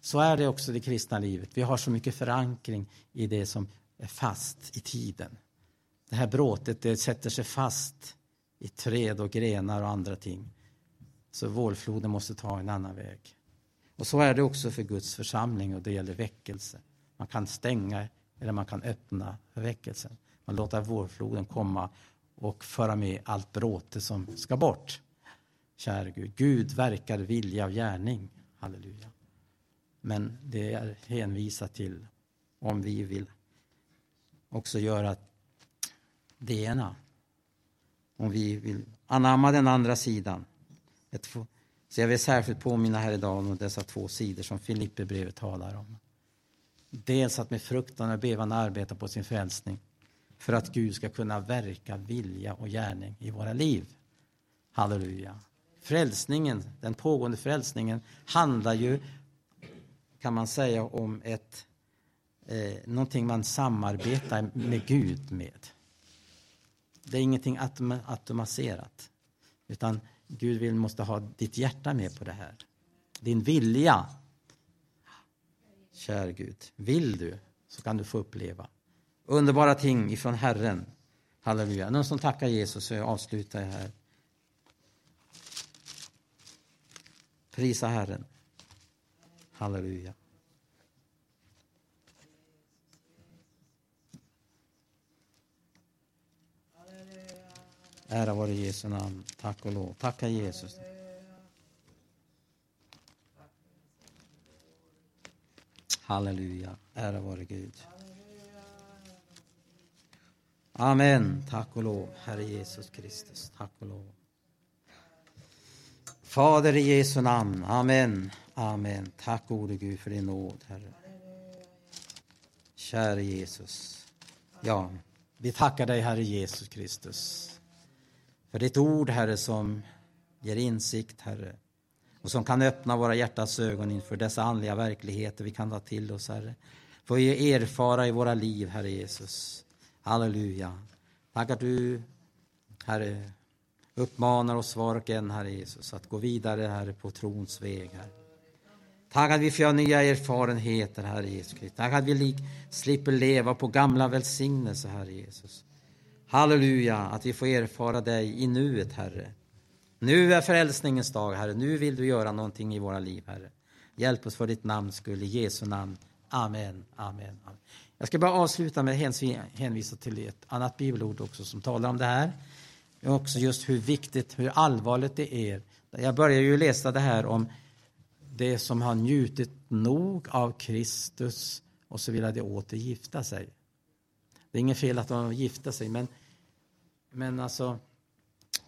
Speaker 1: Så är det också i det kristna livet. Vi har så mycket förankring i det som är fast i tiden. Det här bråtet det sätter sig fast i träd och grenar och andra ting. Så vårfloden måste ta en annan väg. Och så är det också för Guds församling och det gäller väckelse. Man kan stänga eller man kan öppna för väckelsen. Man låter vårfloden komma och föra med allt bråte som ska bort. Kära Gud, Gud verkar vilja och gärning. Halleluja. Men det är hänvisat till om vi vill också göra det ena. Om vi vill anamma den andra sidan. Så jag vill särskilt påminna här idag om dessa två sidor som Filipperbrevet talar om. Dels att med fruktan och bevan arbeta på sin frälsning för att Gud ska kunna verka vilja och gärning i våra liv. Halleluja. Frälsningen, den pågående frälsningen handlar ju, kan man säga, om ett, eh, någonting man samarbetar med Gud med. Det är ingenting autom automatiserat, utan Gud vill, måste ha ditt hjärta med på det här. Din vilja. Kär Gud, vill du så kan du få uppleva underbara ting ifrån Herren. Halleluja. Någon som tackar Jesus så jag avslutar jag här. Prisa Herren. Halleluja. Ära vare Jesu namn. Tack och lov. Tacka Jesus. Halleluja. Ära vare Gud. Amen. Tack och lov, Herre Jesus Kristus. Tack och lov. Fader i Jesu namn. Amen. Amen. Tack gode Gud för din nåd, Herre. Käre Jesus. Ja, vi tackar dig, Herre Jesus Kristus, för ditt ord, Herre, som ger insikt, Herre, och som kan öppna våra hjärtas ögon inför dessa andliga verkligheter vi kan ta till oss, Herre. Får vi erfara i våra liv, Herre Jesus. Halleluja. Tack att du, Herre, uppmanar oss var och en, Herre Jesus, att gå vidare, Herre, på trons väg, Herre. Tack att vi får göra nya erfarenheter, Herre Jesus Kristus. Tack att vi slipper leva på gamla välsignelser, Herre Jesus. Halleluja, att vi får erfara dig i nuet, Herre. Nu är frälsningens dag, Herre. Nu vill du göra någonting i våra liv, Herre. Hjälp oss för ditt namns skull, i Jesu namn. Amen, amen, amen. Jag ska bara avsluta med att hänvisa till ett annat bibelord också som talar om det här. Också just hur viktigt, hur allvarligt det är. Jag börjar ju läsa det här om det som har njutit nog av Kristus och så vill de åter gifta sig. Det är inget fel att de gifta sig, men, men alltså,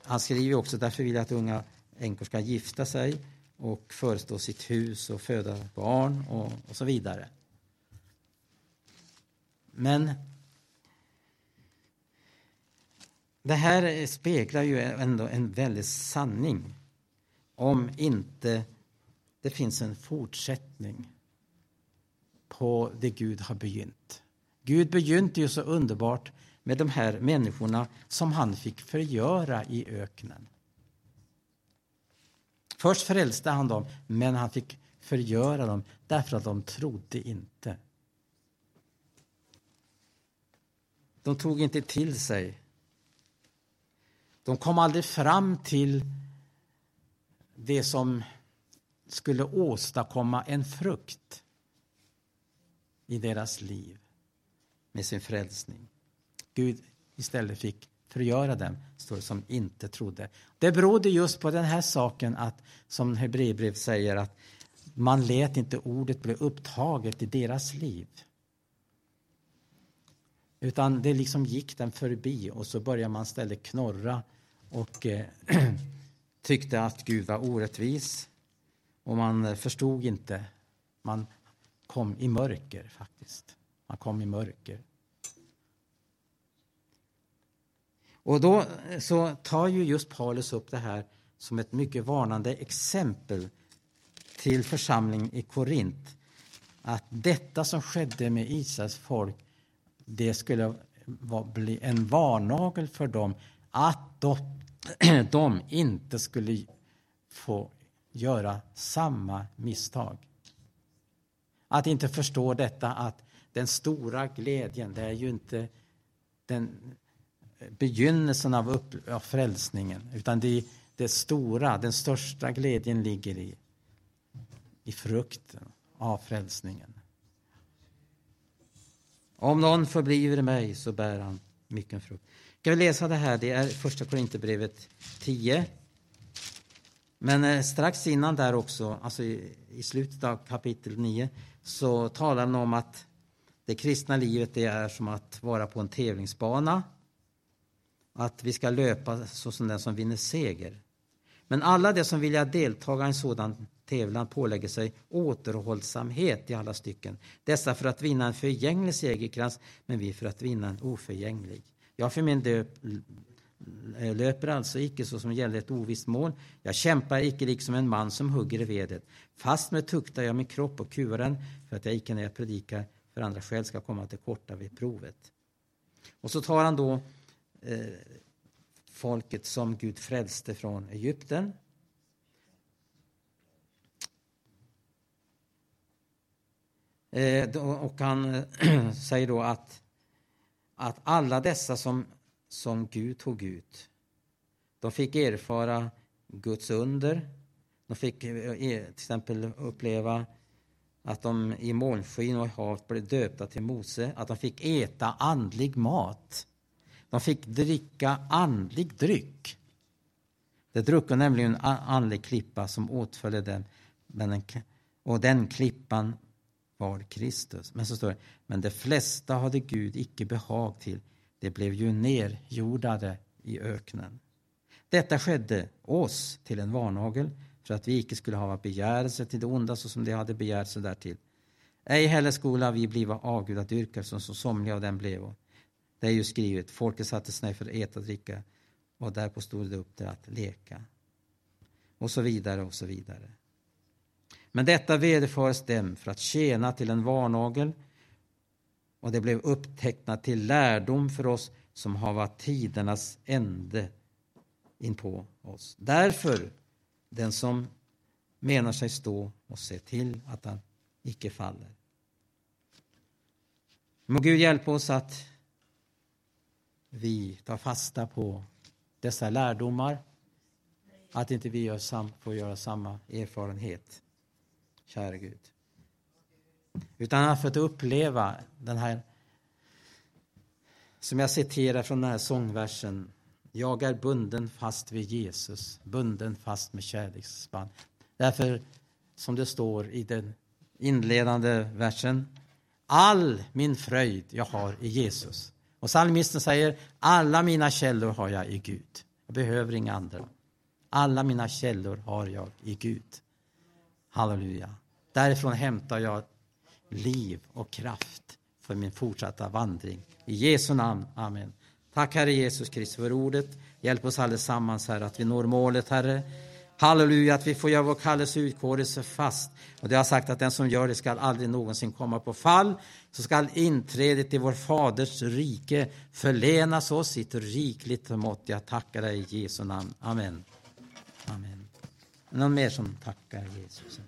Speaker 1: han skriver också därför vill jag att unga änkor ska gifta sig och förestå sitt hus och föda barn och, och så vidare. Men det här speglar ju ändå en väldig sanning om inte det finns en fortsättning på det Gud har begynt. Gud begynte ju så underbart med de här människorna som han fick förgöra i öknen. Först frälste han dem, men han fick förgöra dem därför att de trodde inte. De tog inte till sig. De kom aldrig fram till det som skulle åstadkomma en frukt i deras liv med sin frälsning. Gud istället fick förgöra dem, står det, som inte trodde. Det berodde just på den här saken att, som Hebreerbrevet säger, att man lät inte ordet bli upptaget i deras liv. Utan det liksom gick den förbi och så började man istället knorra och eh, tyckte att Gud var orättvis. Och man eh, förstod inte. Man kom i mörker faktiskt. Man kom i mörker. Och då eh, så tar ju just Paulus upp det här som ett mycket varnande exempel till församlingen i Korint. Att detta som skedde med Israels folk det skulle bli en varnagel för dem att de, de inte skulle få göra samma misstag. Att inte förstå detta att den stora glädjen, det är ju inte den begynnelsen av, upp, av frälsningen, utan det, det stora, den största glädjen ligger i, i frukten av frälsningen. Om någon förbliver i mig så bär han mycket frukt. Ska vi läsa det här? Det är första Korinthierbrevet 10. Men eh, strax innan där också, alltså i, i slutet av kapitel 9, så talar han om att det kristna livet det är som att vara på en tävlingsbana. Att vi ska löpa så som den som vinner seger. Men alla de som vill delta i en sådan tävlan pålägger sig återhållsamhet i alla stycken. Dessa för att vinna en förgänglig segerkrans, men vi för att vinna en oförgänglig. Jag för min del löper alltså icke så som gäller ett ovisst mål. Jag kämpar icke liksom en man som hugger i vedet. Fast med tuktar jag min kropp och kuvar den för att jag icke när jag predikar för andra skäl ska komma till korta vid provet. Och så tar han då eh, folket som Gud frälste från Egypten. Eh, och han eh, säger då att, att alla dessa som, som Gud tog ut, de fick erfara Guds under. De fick eh, till exempel uppleva att de i molnskyn och i havet blev döpta till Mose, att de fick äta andlig mat. De fick dricka andlig dryck. De drucko nämligen en andlig klippa som åtföljde den och den klippan var Kristus. Men så står det, men de flesta hade Gud icke behag till, de blev ju nerjordade i öknen. Detta skedde oss till en varnagel för att vi icke skulle ha begärelse till det onda så som de hade begärelse därtill. Ej heller skola vi bliva avgudadyrkare som så somliga av dem blev. Det är ju skrivet, folket satte sig ner för att äta och dricka och därpå stod det upp till att leka. Och så vidare och så vidare. Men detta vederfars dem för att tjäna till en varnagel och det blev upptecknat till lärdom för oss som har varit tidernas ände inpå oss. Därför, den som menar sig stå och se till att han icke faller. Må Gud hjälpa oss att vi tar fasta på dessa lärdomar, att inte vi gör sam, får göra samma erfarenhet käre Gud. Utan han har fått uppleva den här, som jag citerar från den här sångversen. Jag är bunden fast vid Jesus, bunden fast med kärleksband. Därför, som det står i den inledande versen, all min fröjd jag har i Jesus. Och psalmisten säger, alla mina källor har jag i Gud. Jag behöver inga andra. Alla mina källor har jag i Gud. Halleluja. Därifrån hämtar jag liv och kraft för min fortsatta vandring. I Jesu namn. Amen. Tack Herre Jesus Kristus för ordet. Hjälp oss allesammans Herre att vi når målet Herre. Halleluja, att vi får göra vår kallelse utkårelse fast. Och det har sagt att den som gör det skall aldrig någonsin komma på fall. Så skall inträdet i vår Faders rike förlenas oss i ett rikligt mått. Jag tackar dig i Jesu namn. Amen. Amen. Någon mer som tackar Jesus?